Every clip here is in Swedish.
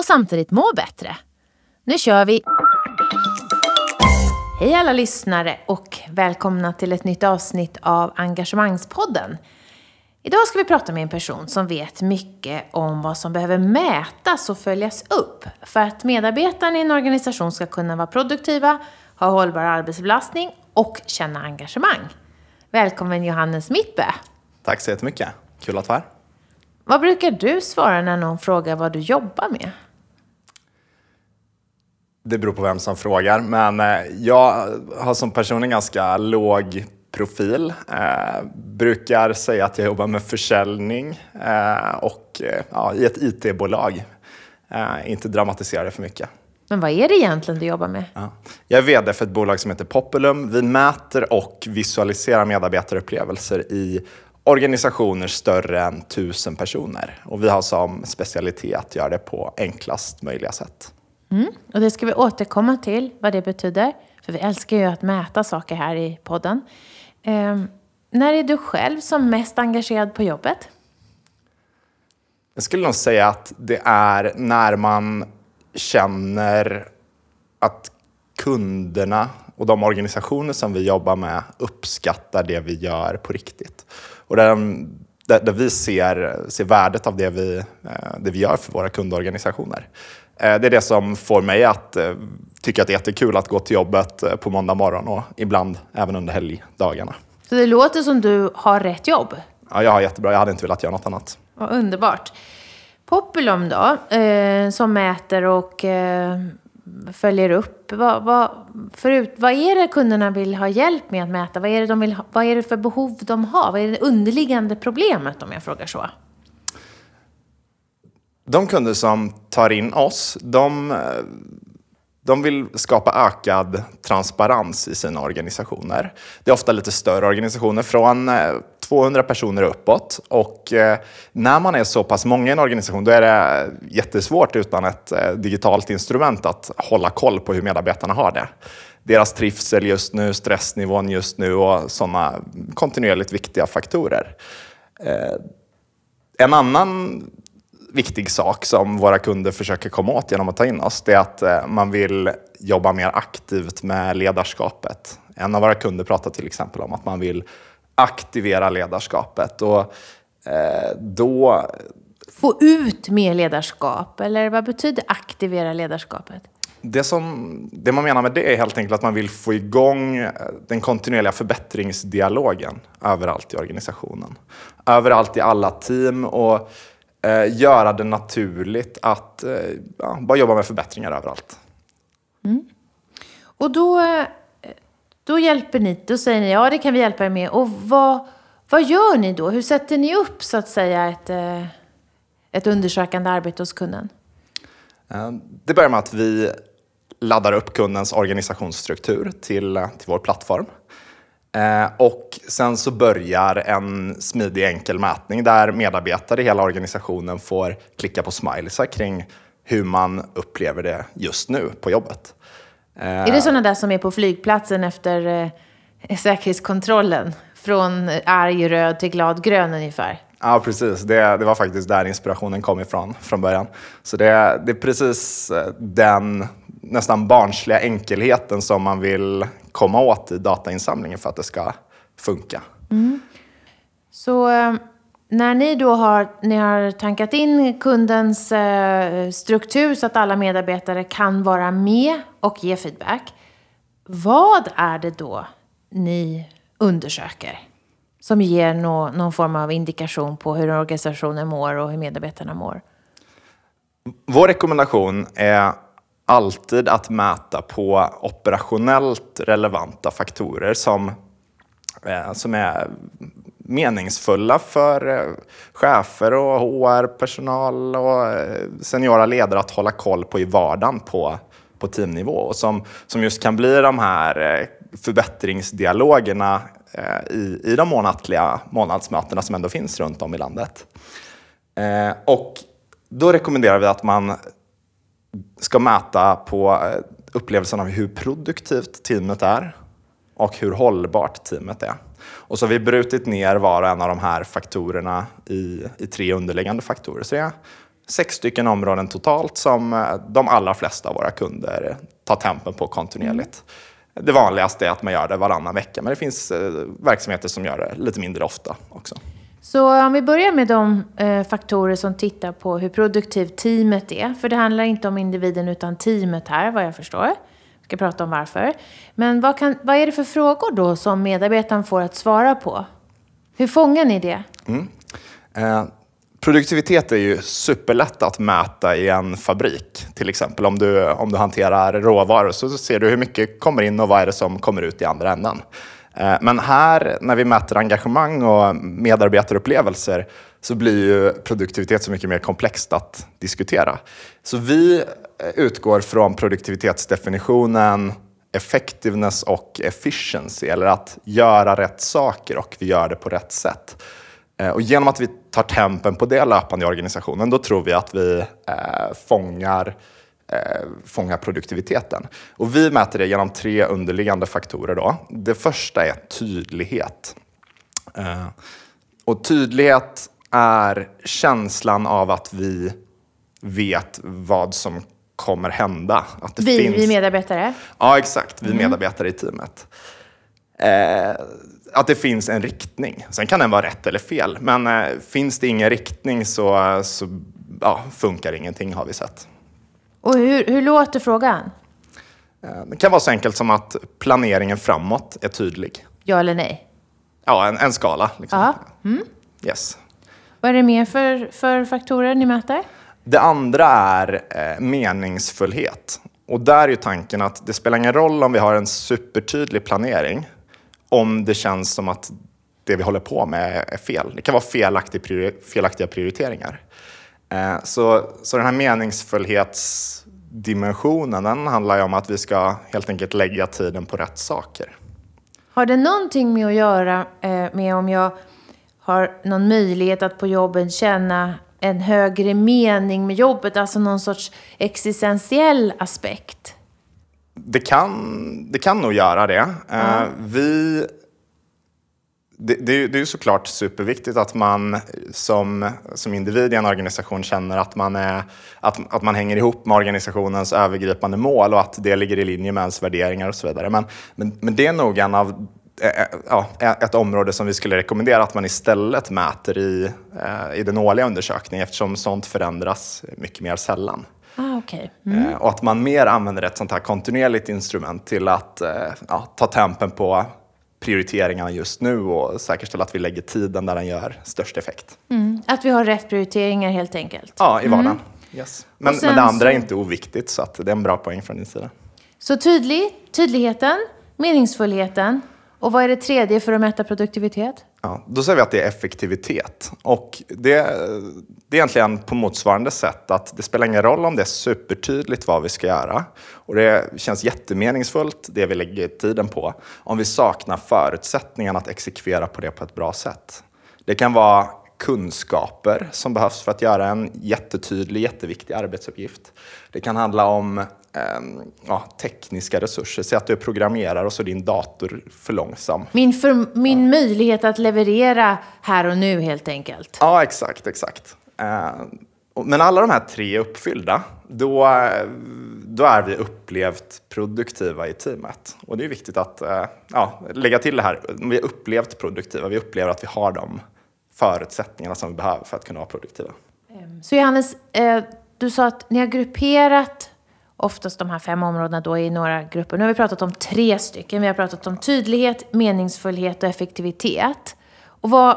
och samtidigt må bättre. Nu kör vi! Hej alla lyssnare och välkomna till ett nytt avsnitt av Engagemangspodden. Idag ska vi prata med en person som vet mycket om vad som behöver mätas och följas upp för att medarbetarna i en organisation ska kunna vara produktiva, ha hållbar arbetsbelastning och känna engagemang. Välkommen Johannes Mittbö. Tack så jättemycket. Kul att vara här. Vad brukar du svara när någon frågar vad du jobbar med? Det beror på vem som frågar, men eh, jag har som person en ganska låg profil. Eh, brukar säga att jag jobbar med försäljning eh, och eh, ja, i ett IT-bolag. Eh, inte dramatisera det för mycket. Men vad är det egentligen du jobbar med? Ja. Jag är VD för ett bolag som heter Populum. Vi mäter och visualiserar medarbetarupplevelser i organisationer större än tusen personer. Och vi har som specialitet att göra det på enklast möjliga sätt. Mm. Och det ska vi återkomma till, vad det betyder. För vi älskar ju att mäta saker här i podden. Eh, när är du själv som mest engagerad på jobbet? Jag skulle nog säga att det är när man känner att kunderna och de organisationer som vi jobbar med uppskattar det vi gör på riktigt. Och där, där, vi ser, ser värdet av det vi, eh, det vi gör för våra kundorganisationer. Eh, det är det som får mig att eh, tycka att det är jättekul att gå till jobbet på måndag morgon och ibland även under helgdagarna. Så det låter som du har rätt jobb? Ja, jag har jättebra. Jag hade inte velat göra något annat. Vad underbart. Populum då, eh, som mäter och eh, följer upp. Vad, vad, förut, vad är det kunderna vill ha hjälp med att mäta? Vad är, det de vill ha, vad är det för behov de har? Vad är det underliggande problemet om jag frågar så? De kunder som tar in oss, de, de vill skapa ökad transparens i sina organisationer. Det är ofta lite större organisationer, från eh, 200 personer uppåt. Och eh, när man är så pass många i en organisation då är det jättesvårt utan ett eh, digitalt instrument att hålla koll på hur medarbetarna har det. Deras trivsel just nu, stressnivån just nu och sådana kontinuerligt viktiga faktorer. En annan viktig sak som våra kunder försöker komma åt genom att ta in oss, det är att man vill jobba mer aktivt med ledarskapet. En av våra kunder pratar till exempel om att man vill aktivera ledarskapet. Och eh, då... Få ut mer ledarskap, eller vad betyder aktivera ledarskapet? Det, som, det man menar med det är helt enkelt att man vill få igång eh, den kontinuerliga förbättringsdialogen överallt i organisationen. Överallt i alla team och eh, göra det naturligt att eh, ja, bara jobba med förbättringar överallt. Mm. Och då eh, då hjälper ni, då säger ni ja det kan vi hjälpa er med. Och vad, vad gör ni då? Hur sätter ni upp så att säga ett, eh, ett undersökande arbete hos kunden? Eh, det börjar med att vi laddar upp kundens organisationsstruktur till, till vår plattform. Eh, och sen så börjar en smidig enkel mätning där medarbetare i hela organisationen får klicka på smileysar kring hur man upplever det just nu på jobbet. Är det sådana där som är på flygplatsen efter eh, säkerhetskontrollen? Från arg röd till glad grön ungefär? Ja, precis. Det, det var faktiskt där inspirationen kom ifrån från början. Så det, det är precis eh, den nästan barnsliga enkelheten som man vill komma åt datainsamlingen för att det ska funka. Mm. Så eh, när ni då har, ni har tankat in kundens eh, struktur så att alla medarbetare kan vara med och ge feedback. Vad är det då ni undersöker som ger no, någon form av indikation på hur organisationen mår och hur medarbetarna mår? Vår rekommendation är alltid att mäta på operationellt relevanta faktorer som, eh, som är meningsfulla för eh, chefer och HR-personal och eh, seniora ledare att hålla koll på i vardagen på, på teamnivå och som, som just kan bli de här eh, förbättringsdialogerna eh, i, i de månatliga månadsmötena som ändå finns runt om i landet. Eh, och då rekommenderar vi att man ska mäta på upplevelsen av hur produktivt teamet är och hur hållbart teamet är. Och så har vi brutit ner var och en av de här faktorerna i, i tre underliggande faktorer. Så det är sex stycken områden totalt som eh, de allra flesta av våra kunder tar tempen på kontinuerligt. Mm. Det vanligaste är att man gör det varannan vecka, men det finns eh, verksamheter som gör det lite mindre ofta också. Så om vi börjar med de eh, faktorer som tittar på hur produktivt teamet är. För det handlar inte om individen utan teamet här, vad jag förstår. Vi ska prata om varför. Men vad, kan, vad är det för frågor då som medarbetaren får att svara på? Hur fångar ni det? Mm. Eh, produktivitet är ju superlätt att mäta i en fabrik. Till exempel om du, om du hanterar råvaror så ser du hur mycket kommer in och vad är det som kommer ut i andra änden. Eh, men här, när vi mäter engagemang och medarbetarupplevelser, så blir ju produktivitet så mycket mer komplext att diskutera. Så vi eh, utgår från produktivitetsdefinitionen effectiveness och efficiency, eller att göra rätt saker och vi gör det på rätt sätt. Eh, och genom att vi tar tempen på det löpande i organisationen, då tror vi att vi eh, fångar eh, fånga produktiviteten. Och vi mäter det genom tre underliggande faktorer. Då. Det första är tydlighet. Eh, och tydlighet är känslan av att vi vet vad som kommer hända. Att det vi, finns... vi medarbetare? Ja, exakt. Vi mm. medarbetare i teamet. Eh, att det finns en riktning. Sen kan den vara rätt eller fel, men eh, finns det ingen riktning så, så ja, funkar ingenting har vi sett. Och hur, hur låter frågan? Eh, det kan vara så enkelt som att planeringen framåt är tydlig. Ja eller nej? Ja, en, en skala. Liksom. Mm. Yes. Vad är det mer för, för faktorer ni mäter? Det andra är eh, meningsfullhet. Och där är tanken att det spelar ingen roll om vi har en supertydlig planering om det känns som att det vi håller på med är fel. Det kan vara felaktig priori felaktiga prioriteringar. Eh, så, så den här meningsfullhetsdimensionen den handlar ju om att vi ska helt enkelt lägga tiden på rätt saker. Har det någonting med att göra eh, med om jag har någon möjlighet att på jobbet känna en högre mening med jobbet, alltså någon sorts existentiell aspekt? Det kan, det kan nog göra det. Mm. vi det, det, det är ju såklart superviktigt att man som, som individ i en organisation känner att man, är, att, att man hänger ihop med organisationens övergripande mål och att det ligger i linje med ens värderingar och så vidare. Men, men, men det är nog en av ja, ett område som vi skulle rekommendera att man istället mäter i, i den årliga undersökningen eftersom sånt förändras mycket mer sällan. Ah, okay. mm. Och att man mer använder ett sånt här kontinuerligt instrument till att ja, ta tempen på prioriteringarna just nu och säkerställa att vi lägger tiden där den gör störst effekt. Mm. Att vi har rätt prioriteringar helt enkelt. Ja, i vardagen. Mm. Yes. Men, men det andra så... är inte oviktigt så att det är en bra poäng från din sida. Så tydlig, tydligheten, meningsfullheten och vad är det tredje för att mäta produktivitet? Ja, då säger vi att det är effektivitet. Och det, det är egentligen på motsvarande sätt att det spelar ingen roll om det är supertydligt vad vi ska göra. Och det känns jättemeningsfullt, det vi lägger tiden på, om vi saknar förutsättningarna att exekvera på det på ett bra sätt. Det kan vara kunskaper som behövs för att göra en jättetydlig, jätteviktig arbetsuppgift. Det kan handla om ja, tekniska resurser. Säg att du är programmerare och så är din dator för långsam. Min, för, min ja. möjlighet att leverera här och nu helt enkelt. Ja, exakt, exakt. Ehm, men alla de här tre är uppfyllda, då, då är vi upplevt produktiva i teamet. Och det är viktigt att eh, ja, lägga till det här. Vi är upplevt produktiva, vi upplever att vi har de förutsättningarna som vi behöver för att kunna vara produktiva. Så Johannes, eh, du sa att ni har grupperat oftast de här fem områdena då i några grupper. Nu har vi pratat om tre stycken. Vi har pratat om tydlighet, meningsfullhet och effektivitet. Och vad,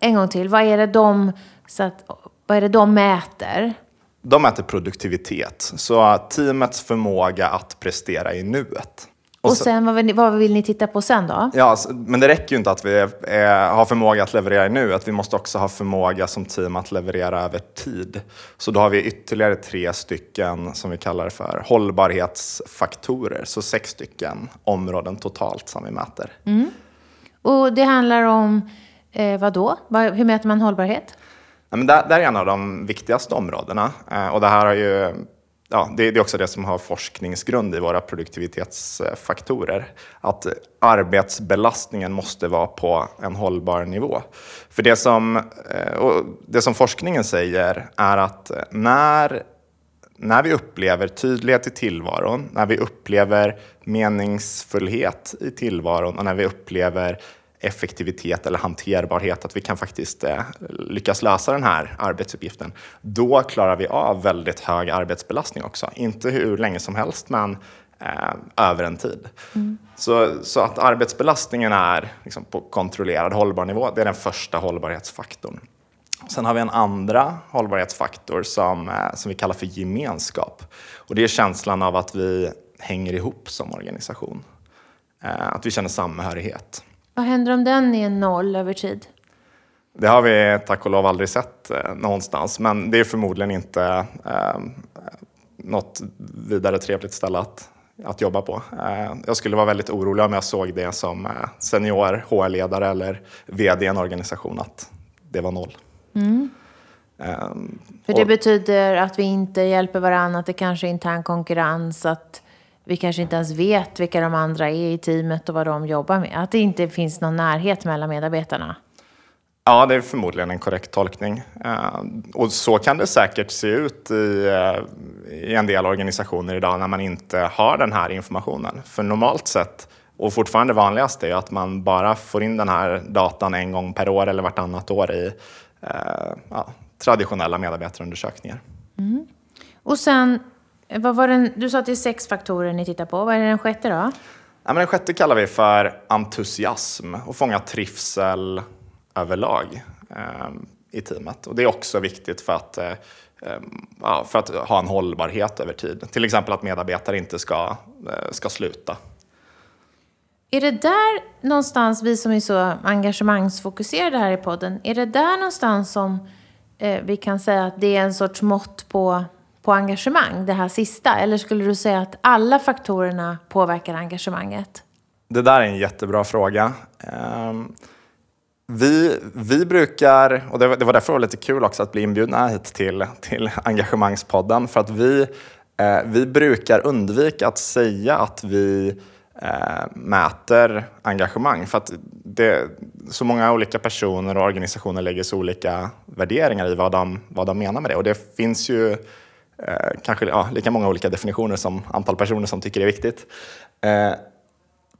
en gång till, vad är det de, så att, vad är det de mäter? De mäter produktivitet, så teamets förmåga att prestera i nuet. Och sen, vad, vill ni, vad vill ni titta på sen då? Ja, men det räcker ju inte att vi är, har förmåga att leverera nu, att vi måste också ha förmåga som team att leverera över tid. Så då har vi ytterligare tre stycken som vi kallar för hållbarhetsfaktorer, så sex stycken områden totalt som vi mäter. Mm. Och det handlar om eh, vad då? Hur mäter man hållbarhet? Ja, men det, det är en av de viktigaste områdena eh, och det här har ju ja, det, är också det som har forskningsgrund i våra produktivitetsfaktorer. Att arbetsbelastningen måste vara på en hållbar nivå. För det som, eh, det som forskningen säger är att när, när vi upplever tydlighet i tillvaron, när vi upplever meningsfullhet i tillvaron och när vi upplever effektivitet eller hanterbarhet, att vi kan faktiskt eh, lyckas lösa den här arbetsuppgiften, då klarar vi av väldigt hög arbetsbelastning också. Inte hur länge som helst, men eh, över en tid. Mm. Så, så att arbetsbelastningen är liksom, på kontrollerad hållbar nivå, det är den första hållbarhetsfaktorn. Sen har vi en andra hållbarhetsfaktor som, eh, som vi kallar för gemenskap. Och det är känslan av att vi hänger ihop som organisation. Eh, att vi känner samhörighet. Vad händer om den är noll över tid? Det har vi tack och lov aldrig sett eh, någonstans, men det är förmodligen inte eh, något vidare trevligt ställe att, att jobba på. Eh, jag skulle vara väldigt orolig om jag såg det som eh, senior HR-ledare eller VD i en organisation, att det var noll. Mm. Um, För det och, betyder att vi inte hjälper varandra, att det kanske är intern konkurrens, att vi kanske inte ens vet vilka de andra är i teamet och vad de jobbar med. Att det inte finns någon närhet mellan medarbetarna. Ja, det är förmodligen en korrekt tolkning. Uh, och så kan det säkert se ut i, uh, i, en del organisationer idag när man inte har den här informationen. För normalt sett, och fortfarande vanligast, är att man bara får in den här datan en gång per år eller vartannat år i uh, ja, traditionella medarbetarundersökningar. Mm. Och sen vad var den, du sa att det är sex faktorer ni tittar på. Vad är den sjätte då? Ja, men den sjätte kallar vi för entusiasm och fånga trivsel överlag eh, i teamet. Och det är också viktigt för att, eh, ja, för att ha en hållbarhet över tid. Till exempel att medarbetare inte ska, eh, ska sluta. Är det där någonstans, vi som är så engagemangsfokuserade här i podden, är det där någonstans som eh, vi kan säga att det är en sorts mått på på engagemang, det här sista? Eller skulle du säga att alla faktorerna påverkar engagemanget? Det där är en jättebra fråga. Ehm, vi, vi brukar, och det var, det var därför det var lite kul också att bli inbjudna hit till, till Engagemangspodden, för att vi, eh, vi brukar undvika att säga att vi eh, mäter engagemang. För att det, så många olika personer och organisationer lägger så olika värderingar i vad de, vad de menar med det. Och det finns ju Eh, kanske ja, lika många olika definitioner som antal personer som tycker det är viktigt. Eh,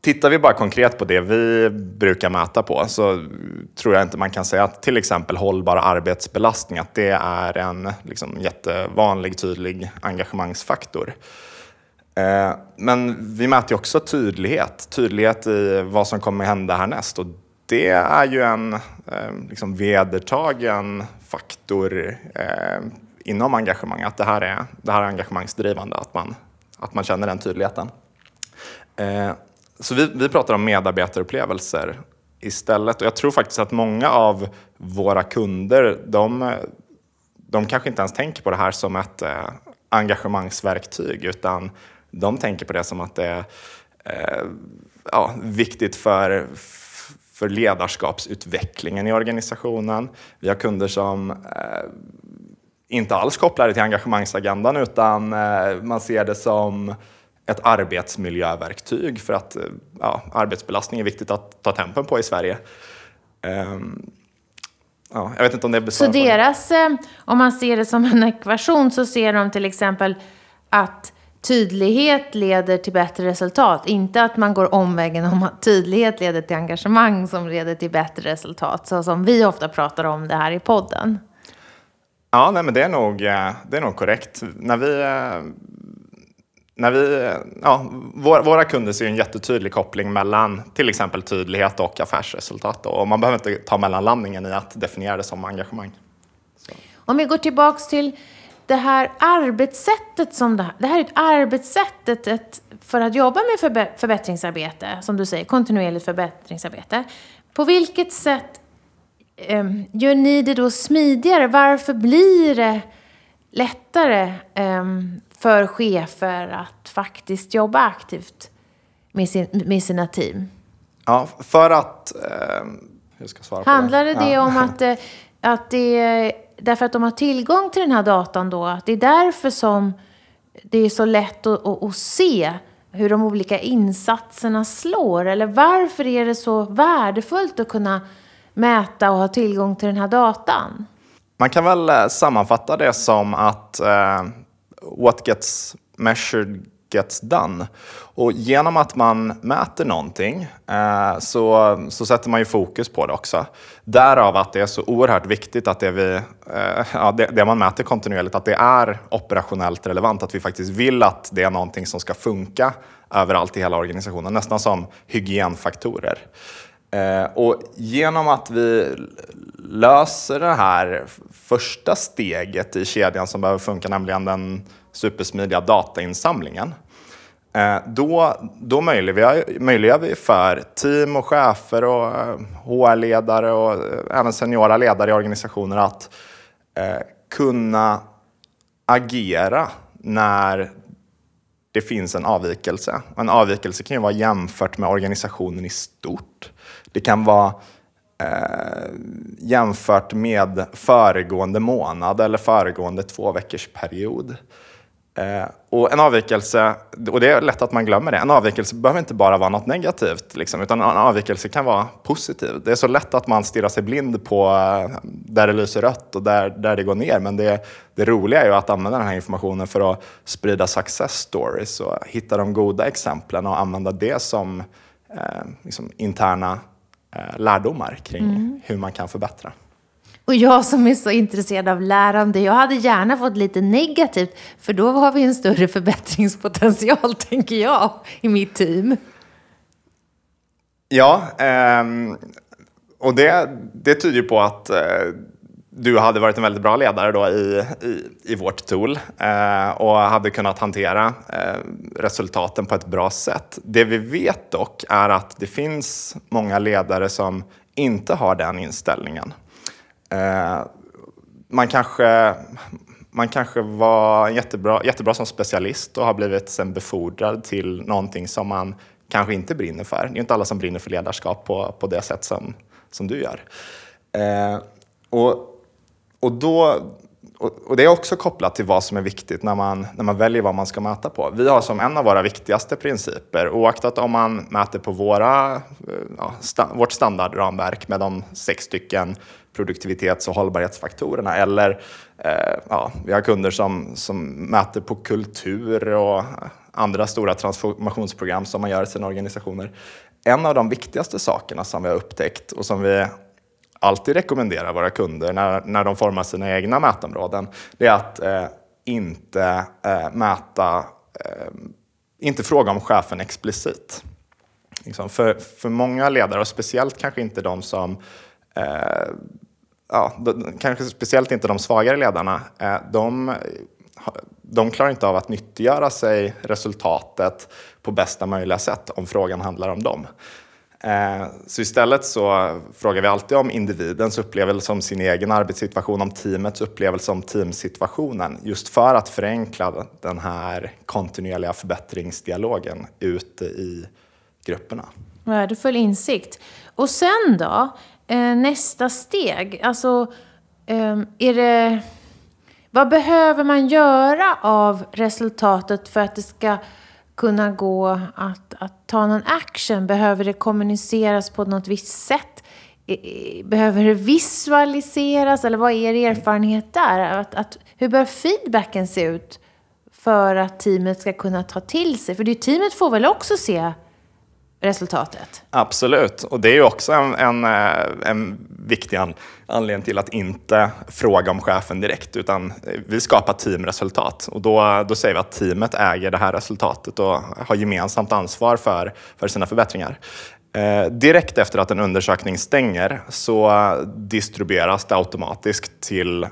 tittar vi bara konkret på det vi brukar mäta på så tror jag inte man kan säga att till exempel hållbar arbetsbelastning, att det är en liksom, jättevanlig, tydlig engagemangsfaktor. Eh, men vi mäter också tydlighet, tydlighet i vad som kommer hända härnäst. Och det är ju en eh, liksom vedertagen faktor eh, inom engagemang, att det här är, det här är engagemangsdrivande, att man, att man känner den tydligheten. Eh, så vi, vi pratar om medarbetarupplevelser istället och jag tror faktiskt att många av våra kunder, de, de kanske inte ens tänker på det här som ett eh, engagemangsverktyg utan de tänker på det som att det är eh, ja, viktigt för, för ledarskapsutvecklingen i organisationen. Vi har kunder som eh, inte alls kopplade till engagemangsagendan utan eh, man ser det som ett arbetsmiljöverktyg för att eh, ja, arbetsbelastning är viktigt att ta tempen på i Sverige. Um, ja, jag vet inte om det Så deras, eh, om man ser det som en ekvation så ser de till exempel att tydlighet leder till bättre resultat. Inte att man går omvägen om att tydlighet leder till engagemang som leder till bättre resultat. Så som vi ofta pratar om det här i podden. Ja, nej, men det är nog, eh, det är nog korrekt. När vi, eh, när vi, eh, ja, våra, våra kunder ser en jättetydlig koppling mellan till exempel tydlighet och affärsresultat. Och man behöver inte ta mellanlandningen i att definiera det som engagemang. Så. Om vi går tillbaks till det här arbetssättet som det här, det här är ett arbetssätt ett, ett, för att jobba med förbe, förbättringsarbete, som du säger, kontinuerligt förbättringsarbete. På vilket sätt gör ni det då smidigare? Varför blir det lättare eh, för chefer att faktiskt jobba aktivt med, sin, med sina team? Ja, för att... Eh, ska svara Handlar på det, det om att, eh, att det är därför att de har tillgång till den här datan då? Att det är därför som det är så lätt att, att, att se hur de olika insatserna slår? Eller varför är det så värdefullt att kunna mäta och ha tillgång till den här datan? Man kan väl eh, sammanfatta det som att uh, what gets measured gets done. Och genom att man mäter någonting eh, så, så sätter man ju fokus på det också. Därav att det är så oerhört viktigt att det, vi, eh, ja, det, det, man mäter kontinuerligt, att det är operationellt relevant. Att vi faktiskt vill att det är någonting som ska funka överallt i hela organisationen. Nästan som hygienfaktorer. Eh, och genom att vi löser det här första steget i kedjan som behöver funka, nämligen den supersmidiga datainsamlingen. Eh, då, då möjliggör, möjliggör vi för team och chefer och eh, HR-ledare och även seniora ledare i organisationer att kunna agera när det finns en avvikelse. En avvikelse kan ju vara jämfört med organisationen i stort. Det kan vara eh, jämfört med föregående månad eller föregående två veckors period. Eh, och en avvikelse, och det är lätt att man glömmer det, en avvikelse behöver inte bara vara något negativt, liksom, utan en avvikelse kan vara positiv. Det är så lätt att man stirrar sig blind på eh, där det lyser rött och där, där det går ner, men det, det roliga är ju att använda den här informationen för att sprida success stories och hitta de goda exemplen och använda det som eh, liksom interna lärdomar kring mm. hur man kan förbättra. Och jag som är så intresserad av lärande, jag hade gärna fått lite negativt, för då har vi en större förbättringspotential, tänker jag, i mitt team. Ja, eh, och det, det tyder ju på att eh, du hade varit en väldigt bra ledare då i, i, i vårt tool eh, och hade kunnat hantera eh, resultaten på ett bra sätt. Det vi vet dock är att det finns många ledare som inte har den inställningen. Eh, man, kanske, man kanske var jättebra, jättebra som specialist och har blivit sen befordrad till någonting som man kanske inte brinner för. Det är inte alla som brinner för ledarskap på, på det sätt som, som du gör. Eh, och, och, då, och, och, det är också kopplat till vad som är viktigt när man, när man väljer vad man ska mäta på. Vi har som en av våra viktigaste principer, oaktat om man mäter på våra, eh, ja, sta, vårt standardramverk med de sex stycken produktivitets och hållbarhetsfaktorerna. Eller eh, ja, vi har kunder som, som mäter på kultur och andra stora transformationsprogram som man gör i sina organisationer. En av de viktigaste sakerna som vi har upptäckt och som vi alltid rekommenderar våra kunder när, när de formar sina egna mätområden, det är att eh, inte eh, mäta, eh, inte fråga om chefen explicit. Liksom för, för många ledare, och speciellt kanske inte de som eh, ja, kanske speciellt inte de svagare ledarna, eh, de, de klarar inte av att nyttiggöra sig resultatet på bästa möjliga sätt om frågan handlar om dem. Eh, så istället så frågar vi alltid om individens upplevelse om sin egen arbetssituation, om teamets upplevelse om teamsituationen, just för att förenkla den här kontinuerliga förbättringsdialogen ute i grupperna. Värdefull insikt. Och sen då? eh, nästa steg? Alltså, eh, är det... Vad behöver man göra av resultatet för att det ska kunna gå att, att ta någon action? Behöver det kommuniceras på något visst sätt? Behöver det visualiseras? Eller vad är er erfarenhet där? Att, att, hur bör feedbacken se ut för att teamet ska kunna ta till sig? För det, teamet får väl också se resultatet. Absolut, och det är ju också en, en, eh, en viktig anledning till att inte fråga om chefen direkt, utan eh, vi skapar teamresultat och då, då säger vi att teamet äger det här resultatet och har gemensamt ansvar för, för sina förbättringar. Eh, direkt efter att en undersökning stänger så distribueras det automatiskt till eh,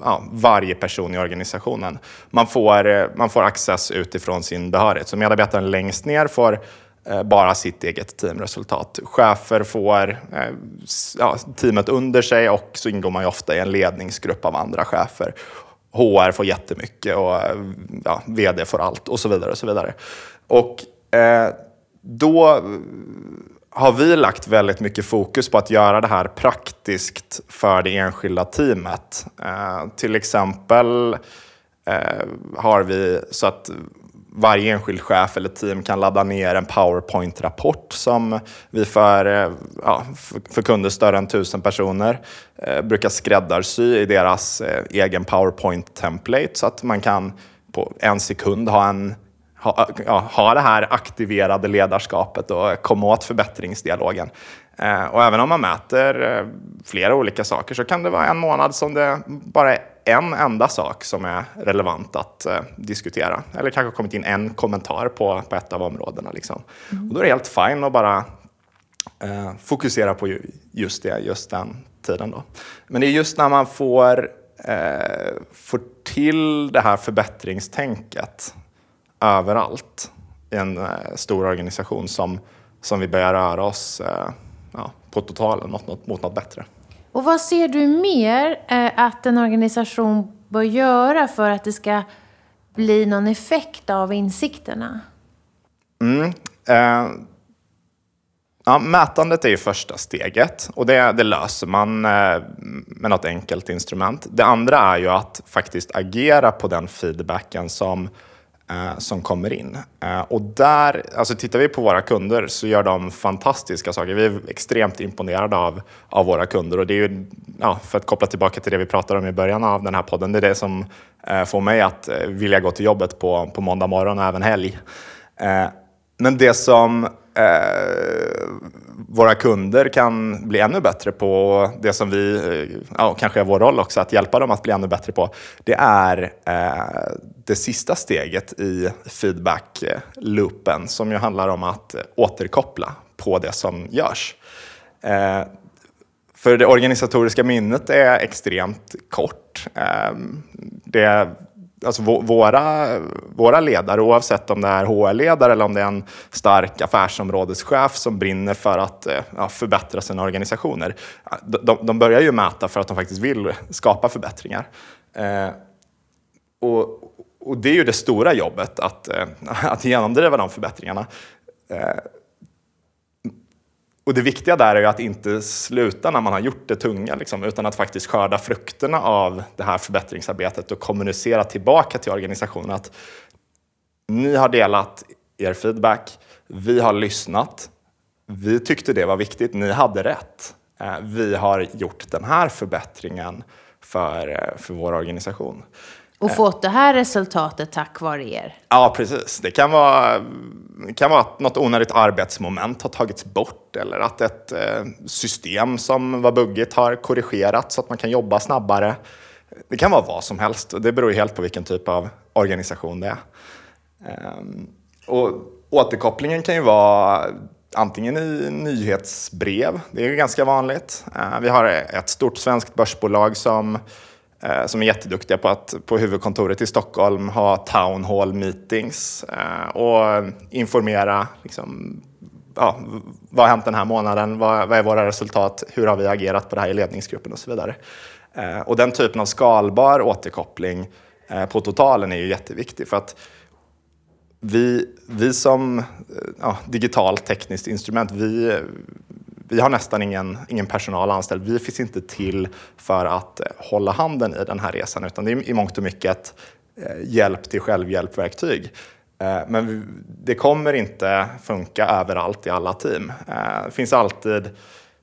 ja, varje person i organisationen. Man får, eh, man får access utifrån sin behörighet. Så medarbetaren längst ner får Eh, bara sitt eget teamresultat. Chefer får eh, ja, teamet under sig och så ingår man ju ofta i en ledningsgrupp av andra chefer. HR får jättemycket och eh, ja, vd får allt och så vidare. Och så vidare. Och eh, då har vi lagt väldigt mycket fokus på att göra det här praktiskt för det enskilda teamet. Eh, till exempel eh, har vi så att varje enskild chef eller team kan ladda ner en PowerPoint-rapport som vi för, eh, ja, för kunder större än tusen personer eh, brukar skräddarsy i deras eh, egen PowerPoint-template så att man kan på en sekund ha en ha, ja, ha det här aktiverade ledarskapet och komma åt förbättringsdialogen. Eh, och även om man mäter eh, flera olika saker så kan det vara en månad som det bara är en enda sak som är relevant att eh, diskutera. Eller kanske kommit in en kommentar på, på ett av områdena. Liksom. Mm. Och då är det helt fint att bara eh, fokusera på just det, just den tiden. Då. Men det är just när man får, eh, får till det här förbättringstänket överallt i en eh, stor organisation som, som vi börjar röra oss eh, ja, på totalen mot något, mot något bättre. Och vad ser du mer eh, att en organisation bör göra för att det ska bli någon effekt av insikterna? Mm, eh, ja, mätandet är ju första steget och det, det löser man eh, med något enkelt instrument. Det andra är ju att faktiskt agera på den feedbacken som Eh, som kommer in. Eh, och där, alltså tittar vi på våra kunder så gör de fantastiska saker. Vi är extremt imponerade av, av våra kunder och det är ju, ja, för att koppla tillbaka till det vi pratade om i början av den här podden, det är det som eh, får mig att vilja gå till jobbet på, på måndag morgon och även helg. Men det som eh, våra kunder kan bli ännu bättre på, det som vi, eh, ja, kanske är vår roll också, att hjälpa dem att bli ännu bättre på, det är eh, det sista steget i feedback-loopen som ju handlar om att återkoppla på det som görs. Eh, för det organisatoriska minnet är extremt kort. Eh, det alltså våra, våra ledare, oavsett om det är HR-ledare eller om det är en stark affärsområdeschef som brinner för att eh, ja, förbättra sina organisationer. De, de börjar ju mäta för att de faktiskt vill skapa förbättringar. Eh, och, och, det är ju det stora jobbet, att, eh, att genomdriva de förbättringarna. Eh, och det viktiga där är ju att inte sluta när man har gjort det tunga, liksom, utan att faktiskt skörda frukterna av det här förbättringsarbetet och kommunicera tillbaka till organisationen att ni har delat er feedback, vi har lyssnat, vi tyckte det var viktigt, ni hade rätt. Eh, vi har gjort den här förbättringen för, eh, för vår organisation. Och fått det här resultatet tack vare er? Ja, precis. Det kan vara, det kan vara att något onödigt arbetsmoment har tagits bort eller att ett eh, system som var buggigt har korrigerats så att man kan jobba snabbare. Det kan vara vad som helst. Det beror helt på vilken typ av organisation det är. Ehm, och återkopplingen kan ju vara antingen i nyhetsbrev, det är ju ganska vanligt. Ehm, vi har ett stort svenskt börsbolag som eh, Eh, som är jätteduktiga på att på huvudkontoret i Stockholm ha town hall meetings eh, och informera liksom, ja, vad har hänt den här månaden, vad, vad, är våra resultat, hur har vi agerat på det här i ledningsgruppen och så vidare. Eh, och den typen av skalbar återkoppling eh, på totalen är ju jätteviktig för att vi, vi som eh, ja, digitalt tekniskt instrument, vi, vi har nästan ingen, ingen personal anställd. Vi finns inte till för att eh, hålla handen i den här resan utan det är i mångt och mycket ett hjälp till självhjälpverktyg. Eh, men det kommer inte funka överallt i alla team. Det finns alltid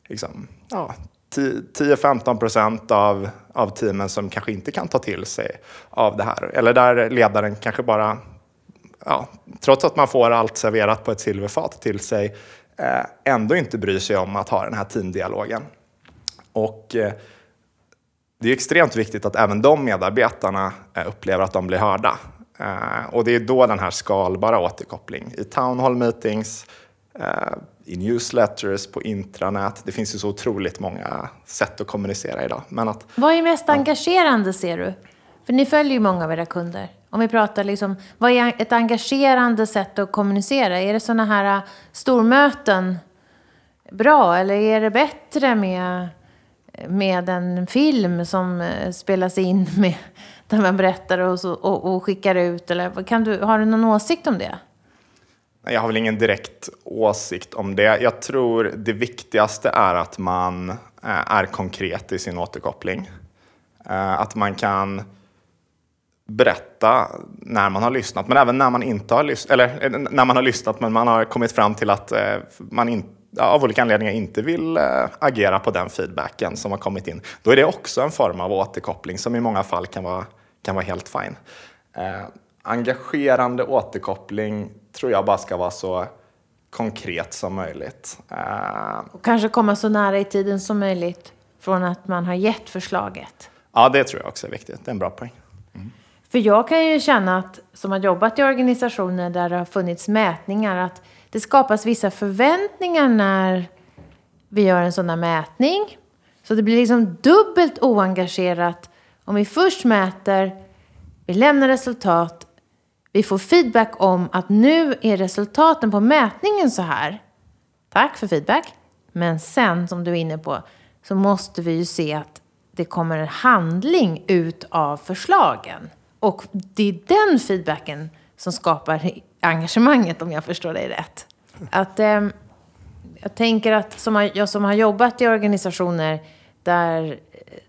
liksom, ja, 10-15 procent av, av teamen som kanske inte kan ta till sig av det här. Eller där ledaren kanske bara, ja, trots att man får allt serverat på ett silverfat till sig, ändå inte bryr sig om att ha den här teamdialogen. Och eh, det är extremt viktigt att även de medarbetarna eh, upplever att de blir hörda. Och det är då den här skalbara återkoppling i town hall meetings, i newsletters, på intranät. Det finns ju så otroligt många sätt att kommunicera idag. Men att, Vad är mest engagerande ser du? För ni följer ju många av era kunder. Om vi pratar liksom, vad är ett engagerande sätt att kommunicera? Är det sådana här äh, stormöten bra? Eller är det bättre med, med en film som äh, spelas in med, där man berättar och, så, och, och skickar ut? Eller kan du, har du någon åsikt om det? Jag har väl ingen direkt åsikt om det. Jag tror det viktigaste är att man äh, är konkret i sin återkoppling. Att man kan berätta när man har lyssnat, men även när man inte har lyssnat, eller eh, när man har lyssnat men man har kommit fram till att man in, av olika anledningar inte vill agera på den feedbacken som har kommit in. Då är det också en form av återkoppling som i många fall kan vara, kan vara helt fine. Engagerande återkoppling tror jag bara ska vara så konkret som möjligt. Uh, och kanske komma så nära i tiden som möjligt från att man har gett förslaget. Ja, det tror jag också är viktigt. Det är en bra poäng. Mm. För jag kan ju känna att, som har jobbat i organisationer där det har funnits mätningar, att det skapas vissa förväntningar när vi gör en sån här mätning. Så det blir liksom dubbelt oengagerat om vi först mäter, vi lämnar resultat vi får feedback om att nu är resultaten på mätningen så här. Tack för feedback. Men sen, som du är inne på, så måste vi ju se att det kommer en handling ut av förslagen. Och det är den feedbacken som skapar engagemanget, om jag förstår dig rätt. Att, eh, jag tänker att som har, jag som har jobbat i organisationer där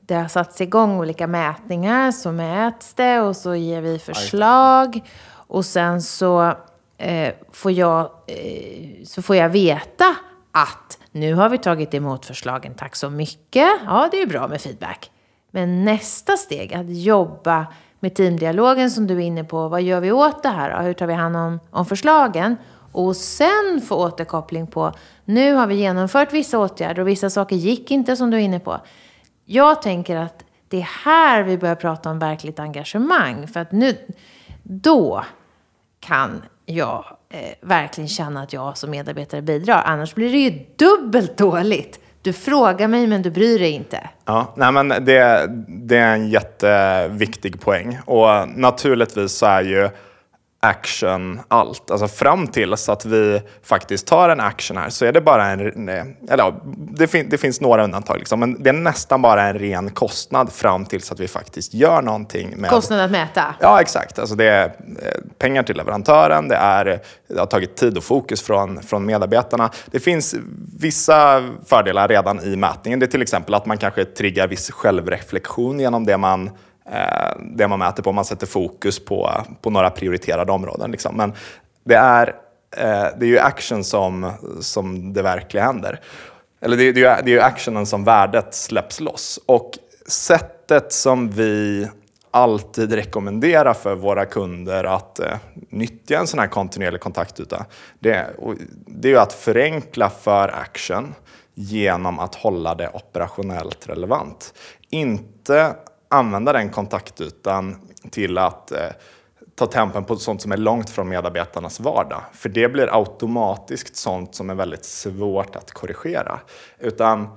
det har satts igång olika mätningar, så mäts det och så ger vi förslag. Och sen så, eh, får jag, eh, så får jag veta att nu har vi tagit emot förslagen, tack så mycket. Ja, det är ju bra med feedback. Men nästa steg, att jobba med teamdialogen som du är inne på. Vad gör vi åt det här? Hur tar vi hand om, om förslagen? Och sen få återkoppling på, nu har vi genomfört vissa åtgärder och vissa saker gick inte som du är inne på. Jag tänker att det är här vi börjar prata om verkligt engagemang. För att nu, då kan jag eh, verkligen känna att jag som medarbetare bidrar. Annars blir det ju dubbelt dåligt. Du frågar mig men du bryr dig inte. Ja, nej men det, det är en jätteviktig poäng. Och naturligtvis så är ju action allt. Alltså fram tills att vi faktiskt tar en action här så är det bara en, eller det, fin, det finns några undantag liksom, men det är nästan bara en ren kostnad fram tills att vi faktiskt gör någonting. Med, kostnad att mäta? Ja, exakt. Alltså det är eh, pengar till leverantören, det, är, det har tagit tid och fokus från, från medarbetarna. Det finns vissa fördelar redan i mätningen. Det är till exempel att man kanske triggar viss självreflektion genom det man Eh, det man mäter på. Man sätter fokus på, på några prioriterade områden. Liksom. Men det är, eh, det är ju action som, som det verkligen händer. Eller det, det, är, det är ju actionen som värdet släpps loss. Och sättet som vi alltid rekommenderar för våra kunder att eh, nyttja en sån här kontinuerlig kontaktyta, det, det är ju att förenkla för action genom att hålla det operationellt relevant. Inte använda den kontaktytan till att eh, ta tempen på sånt som är långt från medarbetarnas vardag. För det blir automatiskt sånt som är väldigt svårt att korrigera. Utan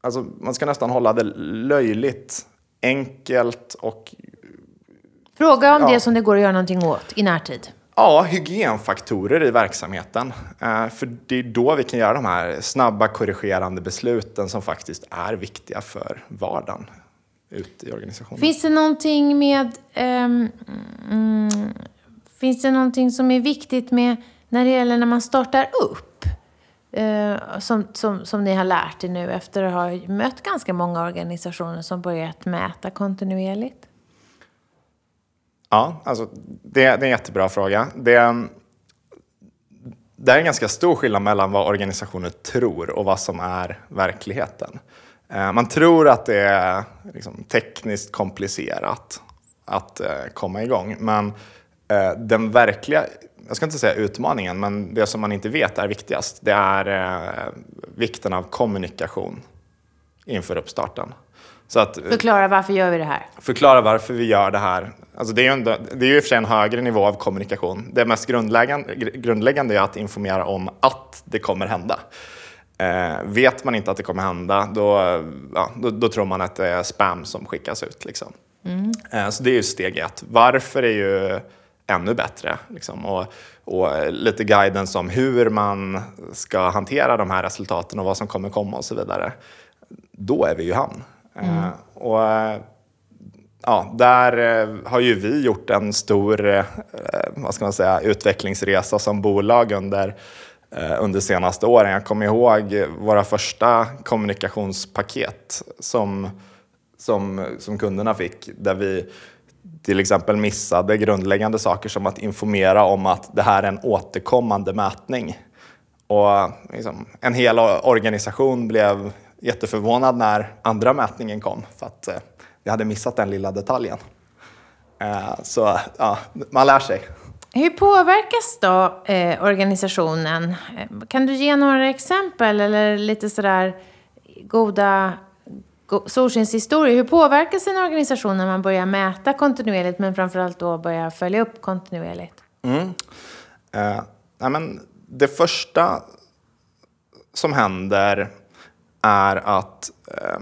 alltså, man ska nästan hålla det löjligt enkelt och... Fråga om ja. det som det går att göra någonting åt i närtid. Ja, hygienfaktorer i verksamheten. Eh, för det är då vi kan göra de här snabba korrigerande besluten som faktiskt är viktiga för vardagen ute i organisationen. Finns det någonting med... Um, mm, finns det någonting som är viktigt med när det gäller när man startar upp? Uh, som, som, som ni har lärt er nu efter att ha mött ganska många organisationer som börjat mäta kontinuerligt? Ja, alltså det, det är en jättebra fråga. Det, det är en ganska stor skillnad mellan vad organisationer tror och vad som är verkligheten. Eh, man tror att det är liksom tekniskt komplicerat att eh, komma igång. Men eh, den verkliga, jag ska inte säga utmaningen, men det som man inte vet är viktigast. Det är vikten av kommunikation inför uppstarten. Att, förklara varför gör vi det här? Förklara varför vi gör det här. Alltså det, är ju ändå, det är ju i och för sig en högre nivå av kommunikation. Det mest grundläggande, grundläggande är att informera om att det kommer hända. Eh, vet man inte att det kommer hända, då, ja, då, då, tror man att det är spam som skickas ut. Liksom. Mm. Eh, så det är ju steg ett. Varför är ju ännu bättre. Liksom. Och, och, lite guidance om hur man ska hantera de här resultaten och vad som kommer komma och så vidare. Då är vi ju han. Mm. Eh, och, ja, där eh, har ju vi gjort en stor eh, vad ska man säga, utvecklingsresa som bolag under Eh, Eh, under senaste åren. Jag kommer ihåg våra första kommunikationspaket som, som, som kunderna fick där vi till exempel missade grundläggande saker som att informera om att det här är en återkommande mätning. Och liksom, en hel organisation blev jätteförvånad när andra mätningen kom för att eh, vi hade missat den lilla detaljen. Eh, så ja, man lär sig. Hur påverkas då eh, organisationen? Eh, kan du ge några exempel eller lite sådär goda go solskenshistorier? Hur påverkas en organisation när man börjar mäta kontinuerligt men framförallt då börjar följa upp kontinuerligt? Mm. Eh, nej men det första som händer är att eh,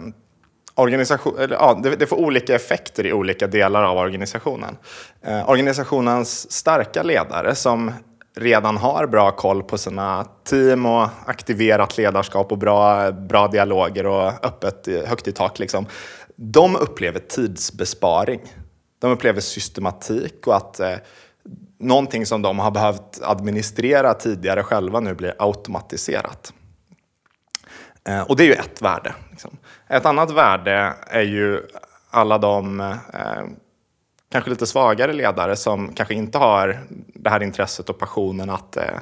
organisation, eller, ja, det, det, får olika effekter i olika delar av organisationen. Eh, organisationens starka ledare som redan har bra koll på sina team och aktiverat ledarskap och bra, bra dialoger och öppet, eh, högt i tak. Liksom. De upplever tidsbesparing. De upplever systematik och att eh, någonting som de har behövt administrera tidigare själva nu blir automatiserat. Eh, och det är ju ett värde. Liksom. Ett annat värde är ju alla de eh, kanske lite svagare ledare som kanske inte har det här intresset och passionen att eh,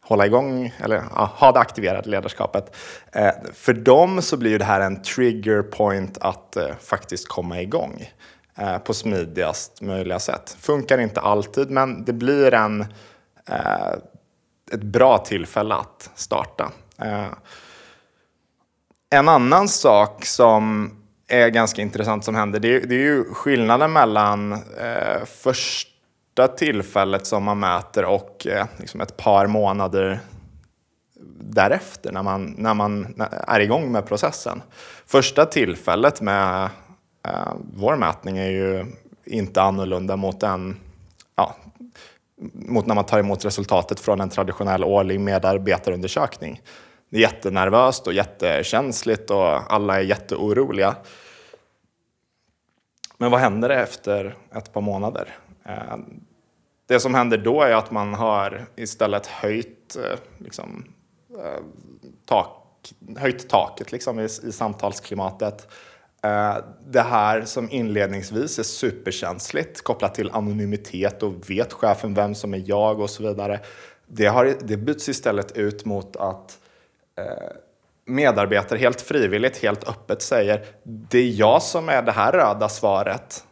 hålla igång eller ja, ha det aktiverade ledarskapet. Eh, för dem så blir det här en trigger point att eh, faktiskt komma igång eh, på smidigast möjliga sätt. Funkar inte alltid, men det blir en, eh, ett bra tillfälle att starta. Eh, en annan sak som är ganska intressant som händer, det är, det är ju skillnaden mellan eh, första tillfället som man mäter och eh, liksom ett par månader därefter när man, när man är igång med processen. Första tillfället med eh, vår mätning är ju inte annorlunda mot en ja, mot när man tar emot resultatet från en traditionell årlig medarbetarundersökning det är jättenervöst och jättekänsligt och alla är jätteoroliga. Men vad händer efter ett par månader? Eh, det som händer då är att man har istället höjt, eh, liksom, eh, tak, höjt taket liksom, i, i samtalsklimatet. Det här som inledningsvis är superkänsligt kopplat till anonymitet och vet chefen vem som är jag och så vidare. Det, har, det byts istället ut mot att Eh, medarbetare helt frivilligt, helt öppet säger det är jag som är det här röda svaret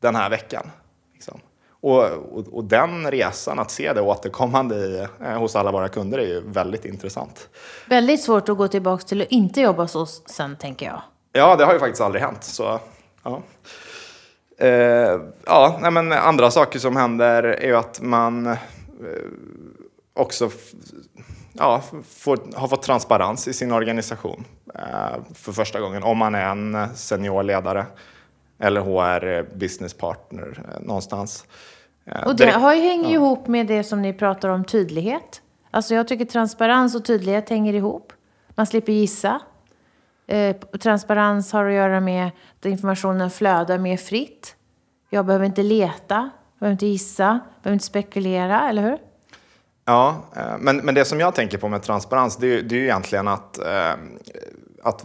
den här veckan. Liksom. Och, och, och, den resan, att se det återkommande i, eh, hos alla våra kunder är ju väldigt intressant. Väldigt svårt att gå tillbaka till att inte jobba hos oss sen, tänker jag. Ja, det har ju faktiskt aldrig hänt. Så, ja. Eh, ja, nej, men andra saker som händer är ju att man eh, också ja, får, har fått transparens i sin organisation eh, för första gången. Om man är en seniorledare eller HR business partner eh, någonstans. Eh, och det har ju, hänger ja. ihop med det som ni pratar om tydlighet. Alltså jag tycker transparens och tydlighet hänger ihop. Man slipper gissa. Eh, transparens har att göra med att informationen flödar mer fritt. Jag behöver inte leta, behöver inte gissa, behöver inte spekulera, eller hur? Ja, eh, men, men det som jag tänker på med transparens det är, det är ju egentligen att, eh, att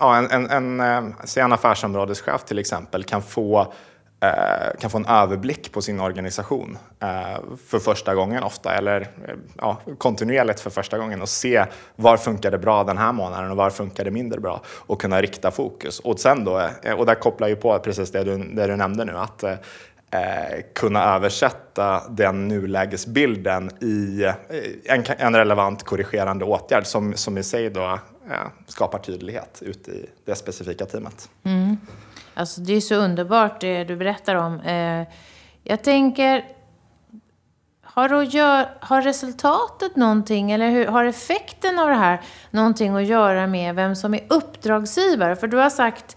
ja, en, en, en, eh, en affärsområdeschef till exempel kan få eh, kan få en överblick på sin organisation för första gången ofta eller ja, kontinuerligt för första gången och se var funkar det bra den här månaden och var funkar det mindre bra och kunna rikta fokus. Och sen då, och där kopplar ju på precis det du, det du nämnde nu, att eh, kunna översätta den nulägesbilden i eh, en, en relevant korrigerande åtgärd som, som i sig då eh, skapar tydlighet ute i det specifika teamet. Mm. Alltså det är så underbart det du berättar om. Eh, jag tänker, har, gör, har resultatet någonting, eller hur, har effekten av det här någonting att göra med vem som är uppdragsgivare? För du har sagt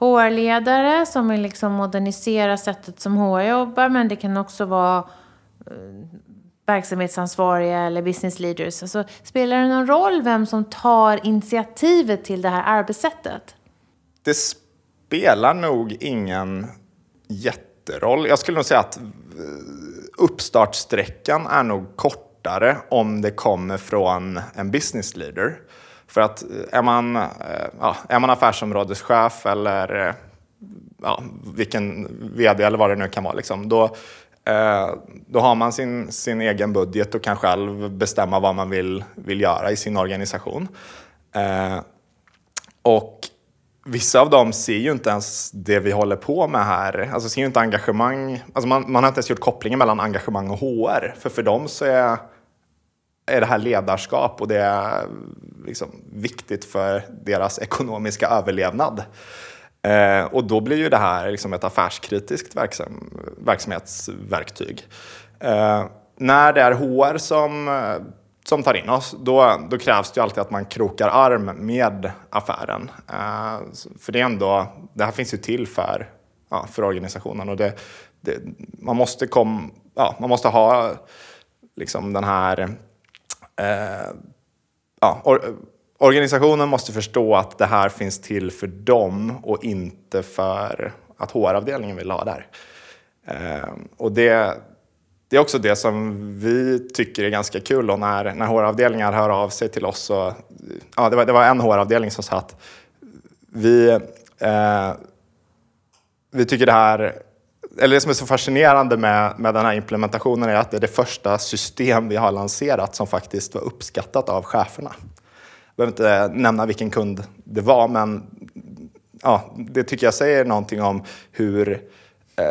HR-ledare som vill liksom modernisera sättet som HR jobbar, men det kan också vara eh, verksamhetsansvariga eller business leaders. Alltså, spelar det någon roll vem som tar initiativet till det här arbetssättet? Det spelar nog ingen jätteroll. Jag skulle nog säga att eh, uppstartsträckan är nog kortare om det kommer från en business leader. För att eh, är man, eh, ja, är man affärsområdeschef eller eh, ja, vilken vd eller vad det nu kan vara, liksom, då, då har man sin, sin egen budget och kan själv bestämma vad man vill, vill göra i sin organisation. Och vissa av dem ser ju inte ens det vi håller på med här. Alltså ser ju inte engagemang. Alltså man, man har inte ens gjort kopplingen mellan engagemang och HR. För för dem så är är det här ledarskap och det är liksom viktigt för deras ekonomiska överlevnad. Eh, och då blir ju det här liksom ett affärskritiskt verksam, verksamhetsverktyg. Eh, när det är HR som, eh, som tar in oss, då, då krävs det ju alltid att man krokar arm med affären. Eh, för det är ändå, det här finns ju till för, ja, för organisationen och det, det, man, måste kom, ja, man måste ha liksom den här eh, ja, or, organisationen måste förstå att det här finns till för dem och inte för att HR-avdelningen vill ha där. Eh, och det, det är också det som vi tycker är ganska kul och när, när HR-avdelningar hör av sig till oss. Och, ja, det, var, det var en HR-avdelning som sa att vi, eh, vi tycker det här eller det som är så fascinerande med, med den här implementationen är att det är det första system vi har lanserat som faktiskt var uppskattat av cheferna. Jag behöver inte nämna vilken kund det var, men ja, det tycker jag säger någonting om hur eh,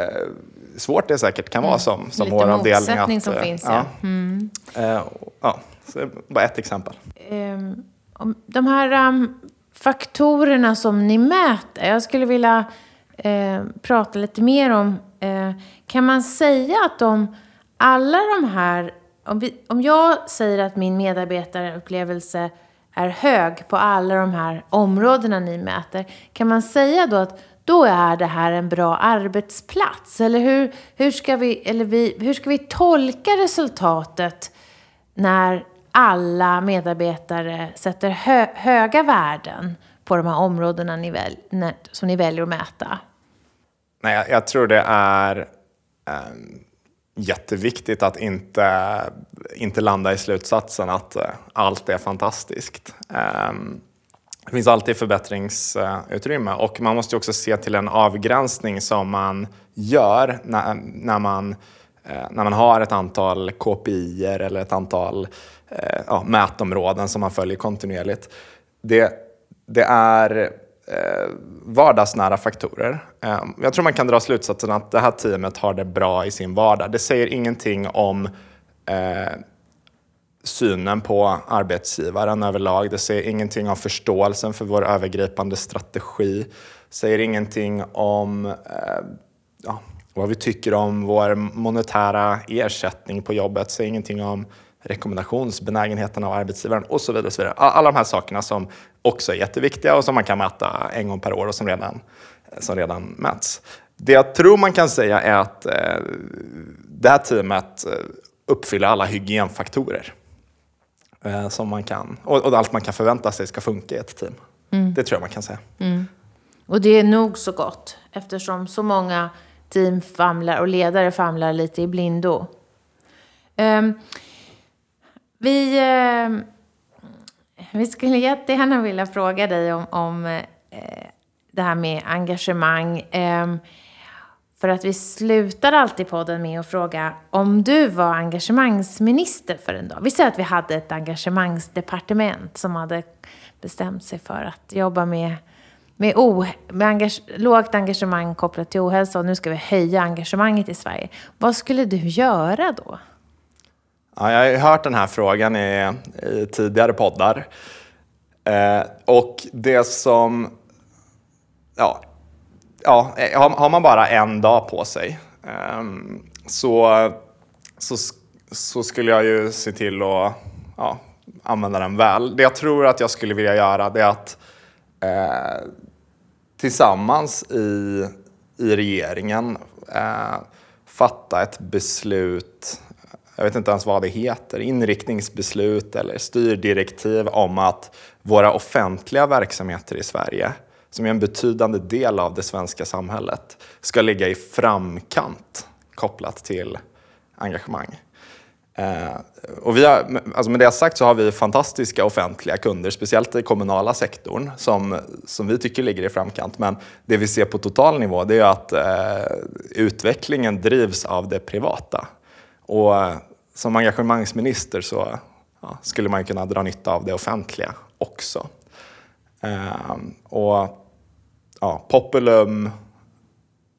svårt det säkert kan vara mm. som, som Lite HR-avdelning. motsättning att, som finns, ja. Mm. Eh, ja, så bara ett exempel. Um, de här um, faktorerna som ni mäter, jag skulle vilja eh, prata lite mer om Eh, Eh, kan man säga att om alla de här... Om, vi, om jag säger att min medarbetarupplevelse är hög på alla de här områdena ni mäter, kan man säga då att då är det här en bra arbetsplats? Eller hur, hur, ska, vi, eller vi, hur ska vi tolka resultatet när alla medarbetare sätter hö, höga värden på de här områdena ni väl, som ni väljer att mäta? Nej, jag, jag tror det är eh, jätteviktigt att inte, inte landa i slutsatsen att eh, allt är fantastiskt. Eh, det finns alltid förbättringsutrymme och man måste också se till en avgränsning som man gör när, när, man, eh, när man har ett antal KPI eller ett antal eh, ja, mätområden som man följer kontinuerligt. Det, det är Eh, vardagsnära faktorer. Ehm, jag tror man kan dra slutsatsen att det här teamet har det bra i sin vardag. Det säger ingenting om eh, synen på arbetsgivaren överlag. Det säger ingenting om förståelsen för vår övergripande strategi. Det säger ingenting om eh, ja, vad vi tycker om vår monetära ersättning på jobbet. Det säger ingenting om rekommendationsbenägenheten av arbetsgivaren och så vidare. Och så vidare. Alla de här sakerna som också är jätteviktiga och som man kan mäta en gång per år och som redan, som redan mäts. Det jag tror man kan säga är att eh, det här teamet eh, uppfyller alla hygienfaktorer. Eh, som man kan, och, och, allt man kan förvänta sig ska funka i ett team. Mm. Det tror jag man kan säga. Mm. Och det är nog så gott eftersom så många team famlar och ledare famlar lite i blindo. Um, vi, eh, vi skulle jättegärna vilja fråga dig om, om eh, det här med engagemang. Eh, för att vi slutar alltid podden med att fråga om du var engagemangsminister för en dag. Vi säger att vi hade ett engagemangsdepartement som hade bestämt sig för att jobba med med, o, med engage, lågt engagemang kopplat till ohälsa och nu ska vi höja engagemanget i Sverige. Vad skulle du göra då? Ja, jag har ju hört den här frågan i, i tidigare poddar. Eh, och det som... Ja, ja, har, har man bara en dag på sig eh, så, så, så skulle jag ju se till att ja, använda den väl. Det jag tror att jag skulle vilja göra det är att eh, tillsammans i, i regeringen eh, fatta ett beslut, jag vet inte ens vad det heter, inriktningsbeslut eller styrdirektiv om att våra offentliga verksamheter i Sverige, som är en betydande del av det svenska samhället, ska ligga i framkant kopplat till engagemang. Eh, och vi har, alltså med det sagt så har vi fantastiska offentliga kunder, speciellt i kommunala sektorn, som, som vi tycker ligger i framkant. Men det vi ser på total nivå det är att eh, utvecklingen drivs av det privata. Och eh, som engagemangsminister så ja, skulle man kunna dra nytta av det offentliga också. Eh, och ja, Populum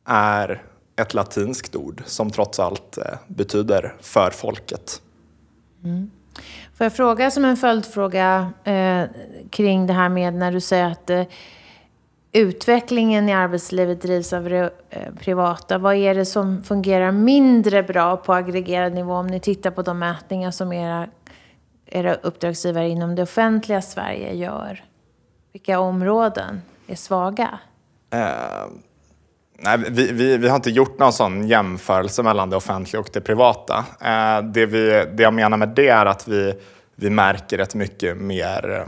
är ett latinskt ord som trots allt eh, betyder för folket. Mm. Får jag fråga som en följdfråga eh, kring det här med när du säger att eh, utvecklingen i arbetslivet drivs av det eh, privata. Vad är det som fungerar mindre bra på aggregerad nivå om ni tittar på de mätningar som era, era uppdragsgivare inom det offentliga Sverige gör? Vilka områden är svaga? Uh Nej, vi, vi, vi, har inte gjort någon sån jämförelse mellan det offentliga och det privata. Uh, det, vi, det jag menar med det är att vi, vi märker ett mycket mer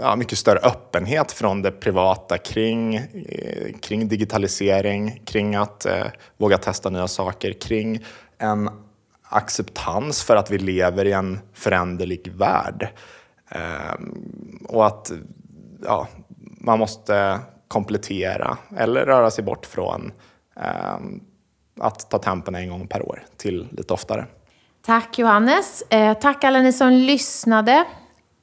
ja, mycket större öppenhet från det privata kring, eh, kring digitalisering, kring att eh, våga testa nya saker, kring en acceptans för att vi lever i en föränderlig värld. Eh, och att ja, man måste komplettera eller röra sig bort från eh, att ta tempen en gång per år till lite oftare. Tack Johannes. Eh, tack alla ni som lyssnade.